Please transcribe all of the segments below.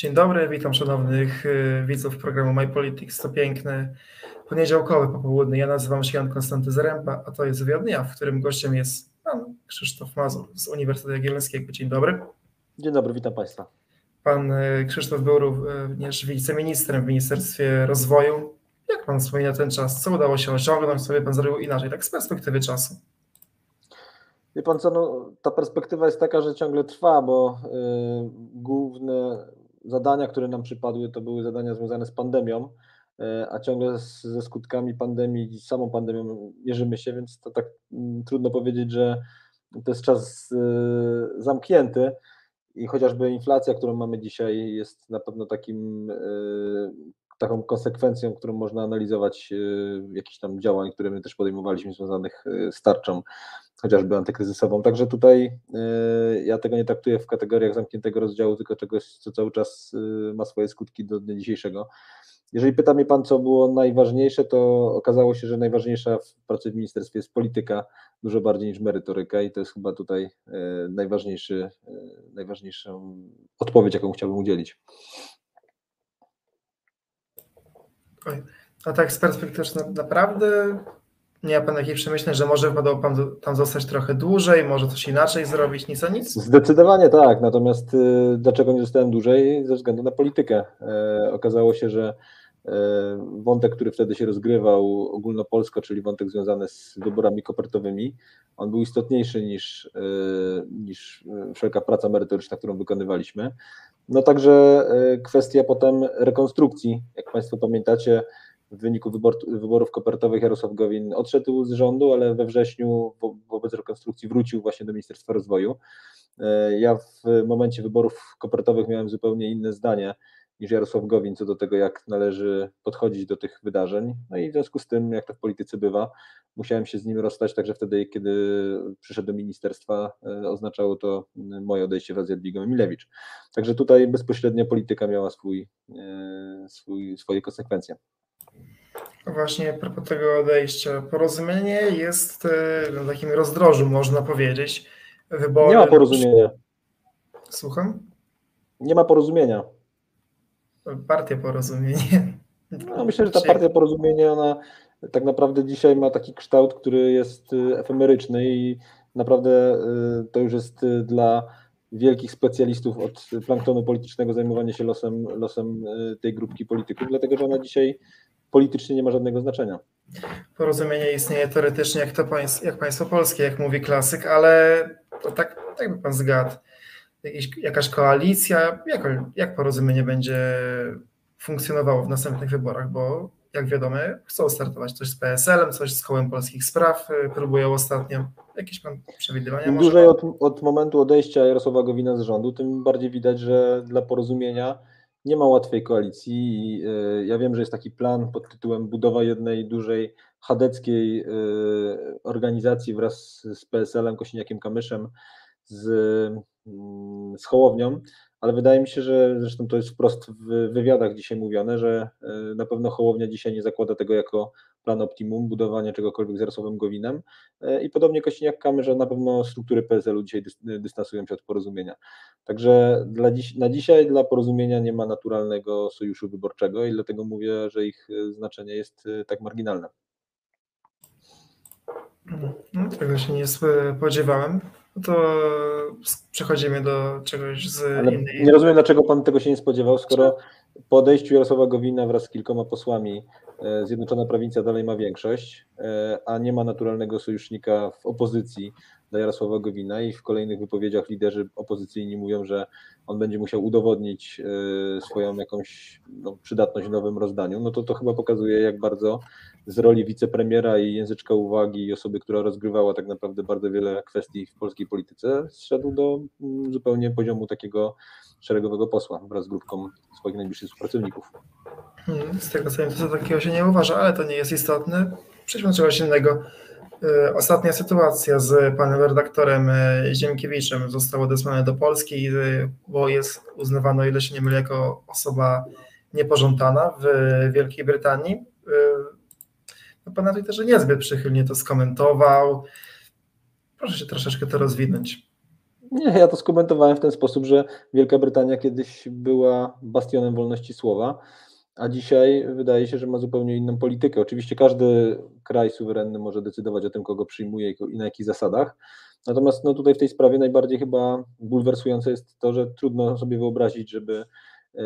Dzień dobry, witam szanownych y, widzów programu My Politics. To piękny poniedziałkowy popołudny. Ja nazywam się Jan Konstanty Zaręba, a to jest Wywiad Dnia, w którym gościem jest pan Krzysztof Mazur z Uniwersytetu Jagiellońskiego. Dzień dobry. Dzień dobry, witam państwa. Pan y, Krzysztof był również wiceministrem w Ministerstwie Rozwoju. Jak pan wspomina ten czas? Co udało się osiągnąć? Co by pan zrobił inaczej, tak z perspektywy czasu? Wie pan co, no, ta perspektywa jest taka, że ciągle trwa, bo y, główne zadania, które nam przypadły, to były zadania związane z pandemią, y, a ciągle z, ze skutkami pandemii samą pandemią mierzymy się, więc to tak y, trudno powiedzieć, że to jest czas y, zamknięty. I chociażby inflacja, którą mamy dzisiaj, jest na pewno takim y, taką konsekwencją, którą można analizować y, jakichś tam działań, które my też podejmowaliśmy związanych z tarczą chociażby antykryzysową. Także tutaj y, ja tego nie traktuję w kategoriach zamkniętego rozdziału, tylko czegoś, co cały czas ma swoje skutki do dnia dzisiejszego. Jeżeli pyta mnie Pan, co było najważniejsze, to okazało się, że najważniejsza w pracy w ministerstwie jest polityka, dużo bardziej niż merytoryka i to jest chyba tutaj najważniejszy, najważniejszą odpowiedź, jaką chciałbym udzielić. A tak z perspektywy naprawdę nie ma Pan jakichś przemyśleń, że może wypadało Pan tam zostać trochę dłużej, może coś inaczej zrobić, nic a nic? Zdecydowanie tak, natomiast y, dlaczego nie zostałem dłużej? Ze względu na politykę. E, okazało się, że e, wątek, który wtedy się rozgrywał ogólnopolsko, czyli wątek związany z wyborami kopertowymi, on był istotniejszy niż, e, niż wszelka praca merytoryczna, którą wykonywaliśmy. No także kwestia potem rekonstrukcji, jak Państwo pamiętacie, w wyniku wybor, wyborów kopertowych Jarosław Gowin odszedł z rządu, ale we wrześniu wo, wobec rekonstrukcji wrócił właśnie do Ministerstwa Rozwoju. E, ja w momencie wyborów kopertowych miałem zupełnie inne zdanie niż Jarosław Gowin co do tego, jak należy podchodzić do tych wydarzeń. No i w związku z tym, jak to w polityce bywa, musiałem się z nim rozstać, także wtedy, kiedy przyszedł do ministerstwa, e, oznaczało to moje odejście wraz z Jadwigą Emilewicz. Także tutaj bezpośrednia polityka miała swój, e, swój, swoje konsekwencje. Właśnie a propos tego odejścia, porozumienie jest e, na takim rozdrożu, można powiedzieć. Wybory... Nie ma porozumienia. Słucham? Nie ma porozumienia. Partia porozumienie. No, myślę, że ta partia porozumienia, ona tak naprawdę dzisiaj ma taki kształt, który jest e, efemeryczny i naprawdę e, to już jest dla wielkich specjalistów od planktonu politycznego zajmowanie się losem, losem tej grupki polityków, dlatego że ona dzisiaj politycznie nie ma żadnego znaczenia. Porozumienie istnieje teoretycznie jak, to państw, jak państwo polskie, jak mówi klasyk, ale to tak, tak by pan zgadł. Jakaś koalicja, jak, jak porozumienie będzie funkcjonowało w następnych wyborach, bo jak wiadomo, chcą startować coś z PSL-em, coś z kołem polskich spraw, y, próbują ostatnio. Jakieś pan przewidywania? Im dłużej od, od momentu odejścia Jarosława Gowina z rządu, tym bardziej widać, że dla porozumienia nie ma łatwej koalicji. E, ja wiem, że jest taki plan pod tytułem budowa jednej dużej chadeckiej e, organizacji wraz z PSL-em, Kosiniakiem Kamyszem, z, z Hołownią, ale wydaje mi się, że zresztą to jest wprost w wywiadach dzisiaj mówione, że e, na pewno Hołownia dzisiaj nie zakłada tego jako plan optimum, budowania czegokolwiek z Jarosławem Gowinem e, i podobnie Kosiniak-Kamysz, że na pewno struktury PSL-u dzisiaj dystansują się od porozumienia. Także dla dziś, na dzisiaj dla porozumienia nie ma naturalnego sojuszu wyborczego i dlatego mówię, że ich e, znaczenie jest tak marginalne. No, tego się nie spodziewałem. To przechodzimy do czegoś z Ale innej. Nie rozumiem, dlaczego pan tego się nie spodziewał, skoro po odejściu Jarosława Gowina wraz z kilkoma posłami Zjednoczona Prowincja dalej ma większość, e, a nie ma naturalnego sojusznika w opozycji dla Jarosława Gowina i w kolejnych wypowiedziach liderzy opozycyjni mówią, że on będzie musiał udowodnić e, swoją jakąś no, przydatność w nowym rozdaniu, no to to chyba pokazuje, jak bardzo z roli wicepremiera i języczka uwagi i osoby, która rozgrywała tak naprawdę bardzo wiele kwestii w polskiej polityce, zszedł do mm, zupełnie poziomu takiego szeregowego posła wraz z grupką swoich najbliższych współpracowników. Hmm, z tego co wiem, to takiego się nie uważa, ale to nie jest istotne. Przejdźmy do czegoś innego. Y, ostatnia sytuacja z panem redaktorem y, Ziemkiewiczem został odesłany do Polski, y, bo jest uznawano, ile się nie mylę, jako osoba niepożądana w Wielkiej Brytanii. No pan na Twitterze niezbyt przychylnie to skomentował. Proszę się troszeczkę to rozwinąć. Nie, ja to skomentowałem w ten sposób, że Wielka Brytania kiedyś była bastionem wolności słowa, a dzisiaj wydaje się, że ma zupełnie inną politykę. Oczywiście każdy kraj suwerenny może decydować o tym, kogo przyjmuje i na jakich zasadach. Natomiast no, tutaj w tej sprawie najbardziej chyba bulwersujące jest to, że trudno sobie wyobrazić, żeby e,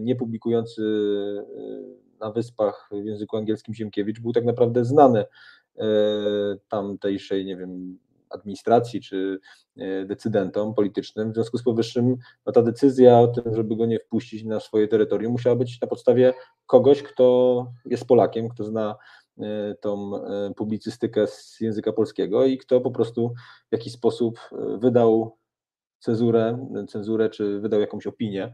nie publikujący e, na wyspach w języku angielskim Ziemkiewicz był tak naprawdę znany e, tamtejszej, nie wiem, administracji czy e, decydentom politycznym. W związku z powyższym no, ta decyzja o tym, żeby go nie wpuścić na swoje terytorium, musiała być na podstawie kogoś, kto jest Polakiem, kto zna e, tą e, publicystykę z języka polskiego i kto po prostu w jakiś sposób wydał cezurę, cenzurę czy wydał jakąś opinię,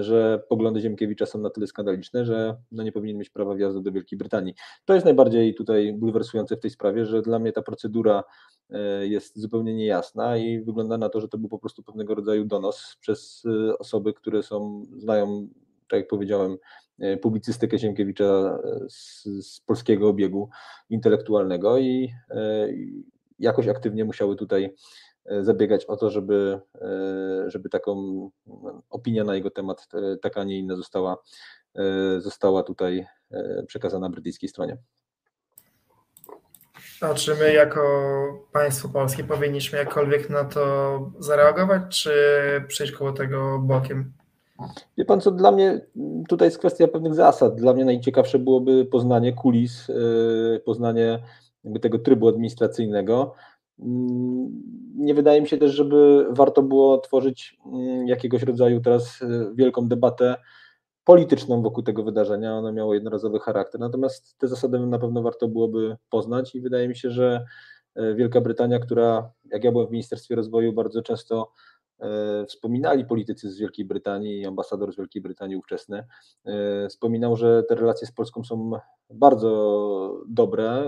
że poglądy Ziemkiewicza są na tyle skandaliczne, że no nie powinien mieć prawa wjazdu do Wielkiej Brytanii. To jest najbardziej tutaj bulwersujące w tej sprawie, że dla mnie ta procedura E, jest zupełnie niejasna i wygląda na to, że to był po prostu pewnego rodzaju donos przez e, osoby, które są, znają, tak jak powiedziałem, e, publicystykę Sienkiewicza z, z polskiego obiegu intelektualnego i jakoś aktywnie musiały tutaj zabiegać o to, żeby, żeby taką opinia na jego temat, taka, a nie inna została, została tutaj przekazana brytyjskiej stronie. A czy my jako państwo polskie powinniśmy jakkolwiek na to zareagować, czy przejść koło tego bokiem? Wie pan co, dla mnie tutaj jest kwestia pewnych zasad. Dla mnie najciekawsze byłoby poznanie kulis, poznanie tego trybu administracyjnego. Mm, nie wydaje mi się też, żeby warto było tworzyć mm, jakiegoś rodzaju teraz y, wielką debatę polityczną wokół tego wydarzenia. Ono miało jednorazowy charakter. Natomiast te zasady na pewno warto byłoby poznać i wydaje mi się, że e, Wielka Brytania, która, jak ja byłem w Ministerstwie Rozwoju, bardzo często e, wspominali politycy z Wielkiej Brytanii, ambasador z Wielkiej Brytanii ówczesny, wspominał, że te relacje z Polską są bardzo dobre,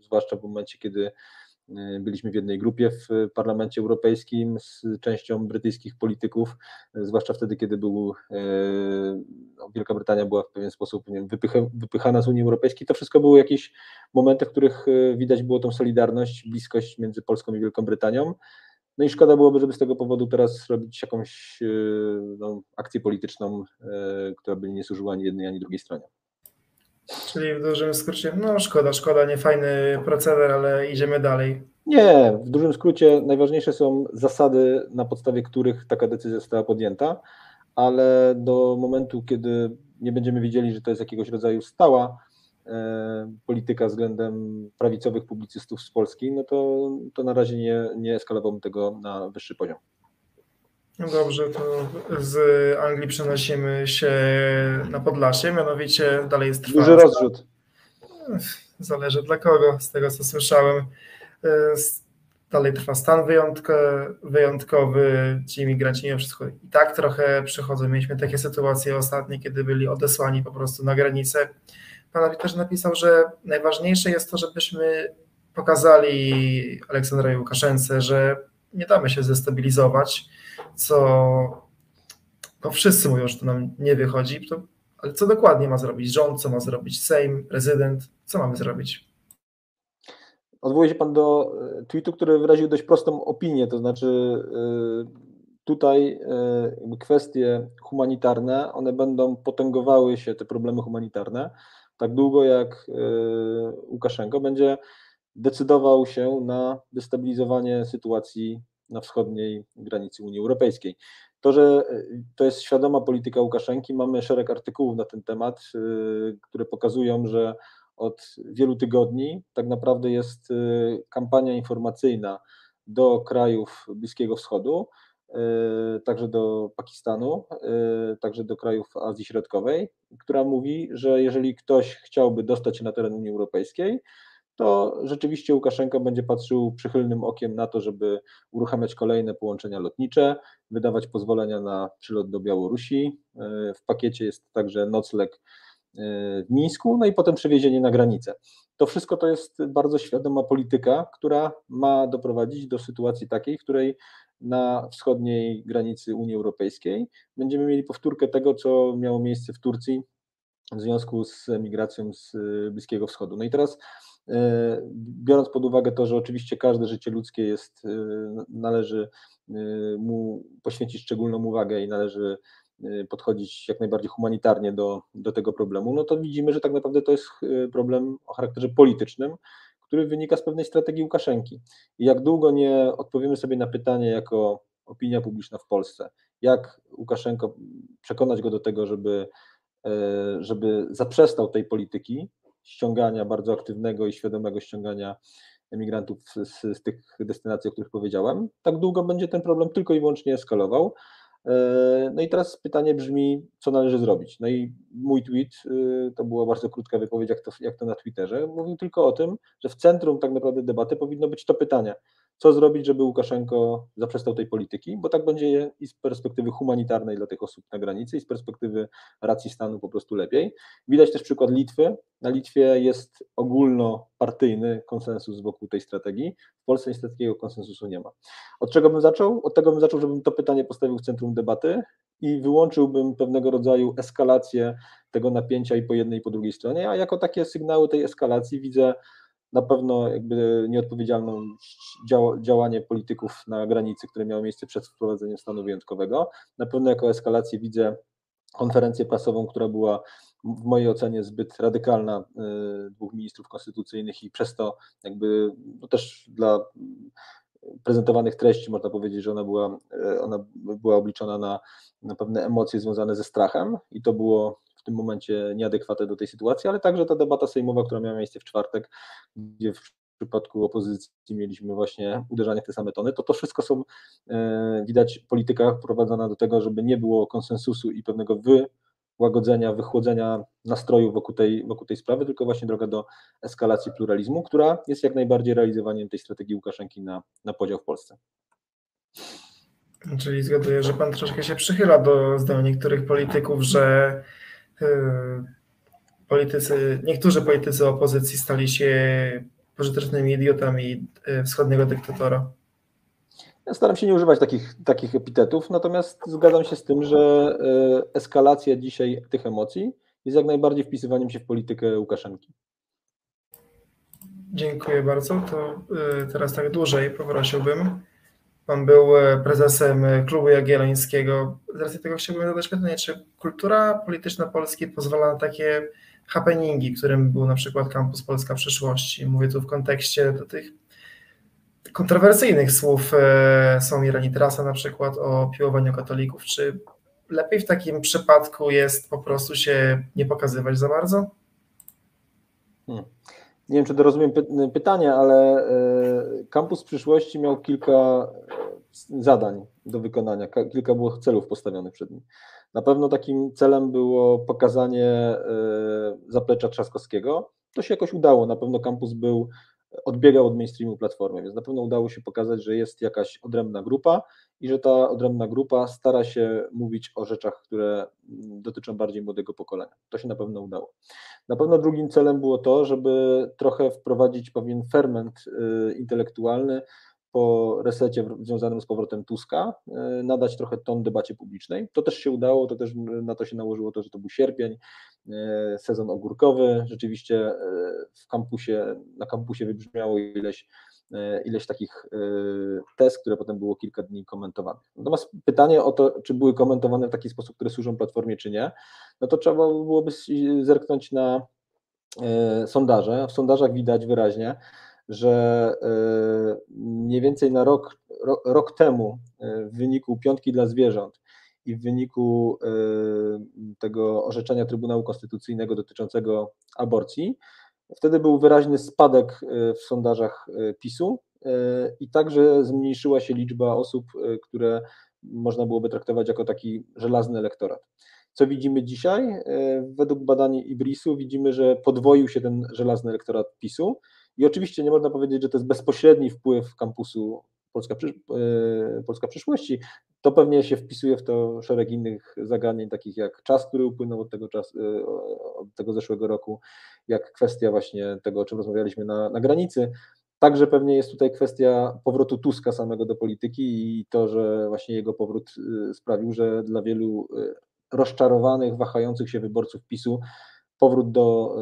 zwłaszcza w momencie, kiedy byliśmy w jednej grupie w Parlamencie Europejskim z częścią brytyjskich polityków, e, zwłaszcza wtedy, kiedy był, e, no, Wielka Brytania była w pewien sposób wiem, wypycha, wypychana z Unii Europejskiej. To wszystko były jakieś momenty, w których widać było tą solidarność, bliskość między Polską i Wielką Brytanią. No i szkoda byłoby, żeby z tego powodu teraz robić jakąś no, akcję polityczną, która by nie służyła ani jednej, ani drugiej stronie. Czyli w dużym skrócie, no szkoda, szkoda, nie fajny proceder, ale idziemy dalej. Nie, w dużym skrócie najważniejsze są zasady, na podstawie których taka decyzja została podjęta, ale do momentu, kiedy nie będziemy wiedzieli, że to jest jakiegoś rodzaju stała e, polityka względem prawicowych publicystów z Polski, no to, to na razie nie, nie eskalowałbym tego na wyższy poziom. No dobrze, to z Anglii przenosimy się na Podlasie, mianowicie dalej jest trwająca. Duży rozrzut. Zależy dla kogo, z tego co słyszałem. Dalej trwa stan wyjątkowy, wyjątkowy ci imigranci mimo wszystko i tak trochę przychodzą. Mieliśmy takie sytuacje ostatnie, kiedy byli odesłani po prostu na granicę. Pan też napisał, że najważniejsze jest to, żebyśmy pokazali Aleksandrowi Łukaszence, że nie damy się zestabilizować, co no wszyscy mówią, że to nam nie wychodzi, to, ale co dokładnie ma zrobić rząd, co ma zrobić Sejm, prezydent, co mamy zrobić? Odwołuje się Pan do e, tweetu, który wyraził dość prostą opinię, to znaczy e, tutaj e, kwestie humanitarne, one będą potęgowały się, te problemy humanitarne, tak długo jak Łukaszenko będzie decydował się na destabilizowanie sytuacji na wschodniej granicy Unii Europejskiej. To, że e, to jest świadoma polityka Łukaszenki, mamy szereg artykułów na ten temat, e, które pokazują, że od wielu tygodni tak naprawdę jest e, kampania informacyjna do krajów Bliskiego Wschodu, także do Pakistanu, także do krajów Azji Środkowej, która mówi, że jeżeli ktoś chciałby dostać się na teren Unii Europejskiej, to rzeczywiście Łukaszenko będzie patrzył przychylnym okiem na to, żeby uruchamiać kolejne połączenia lotnicze, wydawać pozwolenia na przylot do Białorusi. E, w pakiecie jest także nocleg e, w Mińsku, no i potem przewiezienie na granicę. To wszystko to jest bardzo świadoma polityka, która ma doprowadzić do sytuacji takiej, w której na wschodniej granicy Unii Europejskiej będziemy mieli powtórkę tego, co miało miejsce w Turcji w związku z emigracją z Bliskiego Wschodu. No i teraz biorąc pod uwagę to, że oczywiście każde życie ludzkie jest, należy mu poświęcić szczególną uwagę i należy podchodzić jak najbardziej humanitarnie do, do tego problemu, no to widzimy, że tak naprawdę to jest problem o charakterze politycznym, który wynika z pewnej strategii Łukaszenki. I jak długo nie odpowiemy sobie na pytanie jako opinia publiczna w Polsce, jak Łukaszenko przekonać go do tego, żeby, e, żeby zaprzestał tej polityki ściągania bardzo aktywnego i świadomego ściągania emigrantów z, z tych destynacji, o których powiedziałem, tak długo będzie ten problem tylko i wyłącznie eskalował. E, no i teraz pytanie brzmi, co należy zrobić? No i mój tweet, y, to była bardzo krótka wypowiedź, jak to, jak to na Twitterze, mówił tylko o tym, że w centrum tak naprawdę debaty powinno być to pytanie, co zrobić, żeby Łukaszenko zaprzestał tej polityki, bo tak będzie i z perspektywy humanitarnej dla tych osób na granicy, i z perspektywy racji stanu po prostu lepiej. Widać też przykład Litwy. Na Litwie jest ogólnopartyjny konsensus wokół tej strategii. W Polsce niestety takiego konsensusu nie ma. Od czego bym zaczął? Od tego bym zaczął, żebym to pytanie postawił w centrum debaty i wyłączyłbym pewnego rodzaju eskalację tego napięcia i po jednej i po drugiej stronie, a jako takie sygnały tej eskalacji widzę na pewno jakby nieodpowiedzialną działanie polityków na granicy, które miało miejsce przed wprowadzeniem stanu wyjątkowego. Na pewno jako eskalację widzę konferencję prasową, która była w mojej ocenie zbyt radykalna y, dwóch ministrów konstytucyjnych i przez to jakby no też dla prezentowanych treści można powiedzieć, że ona była, y, ona była obliczona na, na pewne emocje związane ze strachem i to było w tym momencie nieadekwatne do tej sytuacji, ale także ta debata sejmowa, która miała miejsce w czwartek, gdzie w przypadku opozycji mieliśmy właśnie uderzanie w te same tony, to to wszystko są, e, widać, polityka prowadzona do tego, żeby nie było konsensusu i pewnego wyłagodzenia, wychłodzenia nastroju wokół tej, wokół tej sprawy, tylko właśnie droga do eskalacji pluralizmu, która jest jak najbardziej realizowaniem tej strategii Łukaszenki na, na podział w Polsce. Czyli zgaduję, że pan troszkę się przychyla do zdań niektórych polityków, że politycy, niektórzy politycy opozycji stali się pożytecznymi idiotami y, wschodniego dyktatora. Ja staram się nie używać takich, takich epitetów, natomiast zgadzam się z tym, że y, eskalacja dzisiaj tych emocji jest jak najbardziej wpisywaniem się w politykę Łukaszenki. Dziękuję bardzo. To teraz tak dłużej poprosiłbym. Pan był e, prezesem e, klubu Jagiellońskiego. Z racji tego chciałbym zadać pytanie, czy kultura polityczna Polski pozwala na takie happeningi, którym był na przykład Kampus Polska Przyszłości. Mówię tu w kontekście do tych kontrowersyjnych słów e, Sławomira Nitrasa na przykład o piłowaniu katolików. Czy lepiej w takim przypadku jest po prostu się nie pokazywać za bardzo? Hmm. Nie wiem, czy dorozumiem py pytanie, ale Kampus Przyszłości miał kilka zadań do wykonania, kilka było celów postawionych przed nim. Na pewno takim celem było pokazanie e, zaplecza Trzaskowskiego. To się jakoś udało, na pewno kampus był, odbiegał od mainstreamu platformy, więc na pewno udało się pokazać, że jest jakaś odrębna grupa i że ta odrębna grupa stara się mówić o rzeczach, które dotyczą bardziej młodego pokolenia. To się na pewno udało. Na pewno drugim celem było to, żeby trochę wprowadzić pewien ferment e, intelektualny, po resecie związanym z powrotem Tuska e, nadać trochę ton debacie publicznej. To też się udało, to też na to się nałożyło to, że to był sierpień, e, sezon ogórkowy. Rzeczywiście e, w kampusie, na kampusie wybrzmiało ileś, ileś takich test, które potem było kilka dni komentowanych. Natomiast pytanie o to, czy były komentowane w taki sposób, który służą Platformie, czy nie, no to trzeba byłoby zerknąć na sondaże. W sondażach widać wyraźnie, że e, mniej więcej na rok, rok temu e, w wyniku piątki dla zwierząt i w wyniku e, tego orzeczenia Trybunału Konstytucyjnego dotyczącego aborcji, wtedy był wyraźny spadek w sondażach PiSu i także zmniejszyła się liczba osób, które można byłoby traktować jako taki żelazny elektorat. Co widzimy dzisiaj? Według badań Ibrisu widzimy, że podwoił się ten żelazny elektorat PiSu i oczywiście nie można powiedzieć, że to jest bezpośredni wpływ kampusu Polska, e, Polska przyszłości. To pewnie się wpisuje w to szereg innych zagadnień, takich jak czas, który upłynął od tego, czas, e, od tego zeszłego roku, jak kwestia właśnie tego, o czym rozmawialiśmy na, na granicy. Także pewnie jest tutaj kwestia powrotu Tuska samego do polityki i to, że właśnie jego powrót e, sprawił, że dla wielu rozczarowanych, wahających się wyborców PiSu powrót do,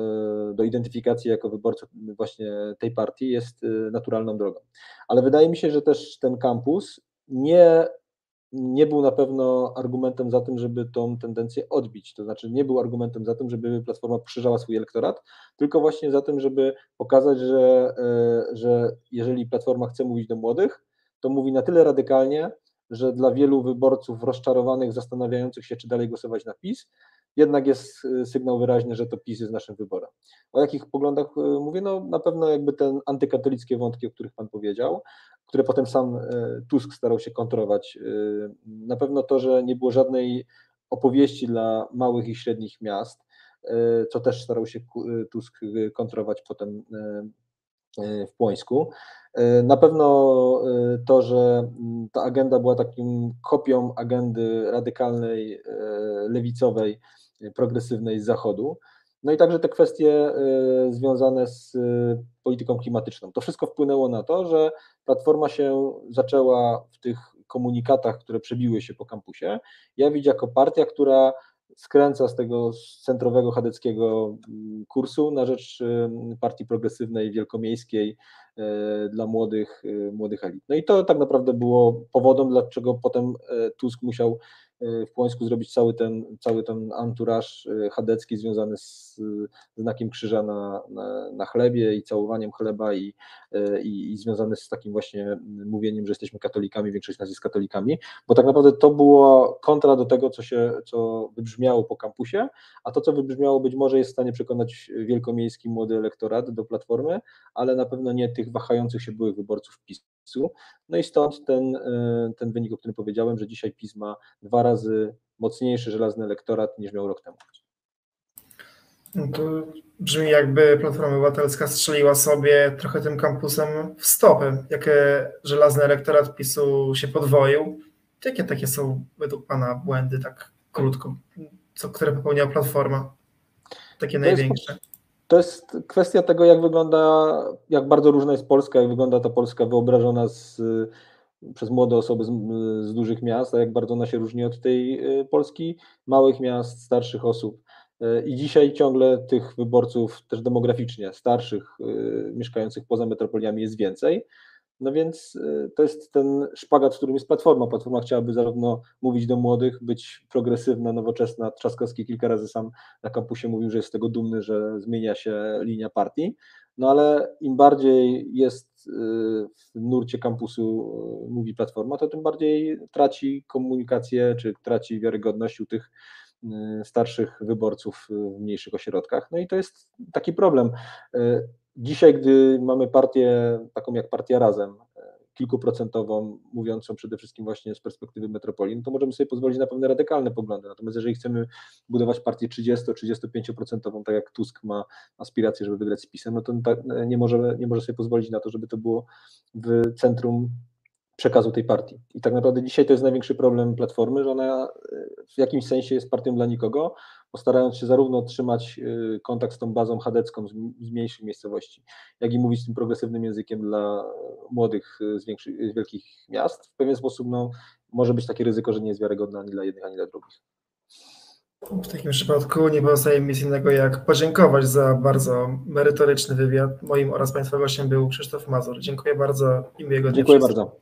do identyfikacji jako wyborców właśnie tej partii jest naturalną drogą. Ale wydaje mi się, że też ten kampus nie nie był na pewno argumentem za tym, żeby tą tendencję odbić. To znaczy nie był argumentem za tym, żeby Platforma poszerzała swój elektorat, tylko właśnie za tym, żeby pokazać, że, e, że jeżeli Platforma chce mówić do młodych, to mówi na tyle radykalnie, że dla wielu wyborców rozczarowanych, zastanawiających się, czy dalej głosować na PiS, jednak jest e, sygnał wyraźny, że to PiS jest naszym wyborem. O jakich poglądach e, mówię? No na pewno jakby ten antykatolickie wątki, o których Pan powiedział, które potem sam e, Tusk starał się kontrować. Na pewno to, że nie było żadnej opowieści dla małych i średnich miast, co też starał się Tusk kontrować potem w Płońsku. Na pewno to, że ta agenda była takim kopią agendy radykalnej, lewicowej, progresywnej z Zachodu. No i także te kwestie związane z polityką klimatyczną. To wszystko wpłynęło na to, że Platforma się zaczęła w tych komunikatach, które przebiły się po kampusie, jawić jako partia, która skręca z tego centrowego chadeckiego mm, kursu na rzecz y, partii progresywnej, wielkomiejskiej y, dla młodych, y, młodych elit. No i to tak naprawdę było powodem, dlaczego potem Tusk musiał w Płońsku zrobić cały ten, cały ten anturaż chadecki związany z znakiem krzyża na, na, na chlebie i całowaniem chleba i, i, i, związany z takim właśnie mówieniem, że jesteśmy katolikami, większość nas jest katolikami, bo tak naprawdę to było kontra do tego, co się, co wybrzmiało po kampusie, a to, co wybrzmiało być może jest w stanie przekonać wielkomiejski młody elektorat do Platformy, ale na pewno nie tych wahających się byłych wyborców PiS PiSu. No i stąd ten, e, ten wynik, o którym powiedziałem, że dzisiaj PiS ma dwa razy mocniejszy żelazny elektorat niż miał rok temu. No to brzmi jakby Platforma Obywatelska strzeliła sobie trochę tym kampusem w stopę. Jakie żelazny elektorat PiSu się podwoił? Jakie takie są według Pana błędy, tak krótko, co, które popełniła Platforma? Takie to największe. Jest, to jest kwestia tego, jak wygląda, jak bardzo różna jest Polska, jak wygląda ta Polska wyobrażona z, przez młode osoby z, z dużych miast, a jak bardzo ona się różni od tej y, Polski małych miast, starszych osób. Y, I dzisiaj ciągle tych wyborców też demograficznie starszych, y, mieszkających poza metropoliami jest więcej. No więc y, to jest ten szpagat, w którym jest Platforma. Platforma chciałaby zarówno mówić do młodych, być progresywna, nowoczesna. Trzaskowski kilka razy sam na kampusie mówił, że jest z tego dumny, że zmienia się linia partii. No ale im bardziej jest y, w nurcie kampusu y, mówi Platforma, to tym bardziej traci komunikację, czy traci wiarygodność u tych starszych wyborców w mniejszych ośrodkach. No i to jest taki problem. Dzisiaj, gdy mamy partię taką jak Partia Razem, e, kilkuprocentową, mówiącą przede wszystkim właśnie z perspektywy metropolii, to możemy sobie pozwolić na pewne radykalne poglądy. Natomiast jeżeli chcemy budować partię 30-35%, tak jak Tusk ma aspiracje, żeby wygrać z PiSem, no to nie może, nie może sobie pozwolić na to, żeby to było w centrum przekazu tej partii. I tak naprawdę dzisiaj to jest największy problem Platformy, że ona e, w jakimś sensie jest partią dla nikogo, postarając się zarówno trzymać e, kontakt z tą bazą chadecką z, mniejszych miejscowości, jak i mówić tym progresywnym językiem dla młodych e, z, większych, z wielkich miast. W pewien sposób no, może być takie ryzyko, że nie jest wiarygodna ani dla jednych, ani dla drugich. W takim przypadku nie pozostaje mi nic innego jak podziękować za bardzo merytoryczny wywiad. Moim oraz Państwa gościem był Krzysztof Mazur. Dziękuję bardzo i miłego dnia. Dziękuję bardzo.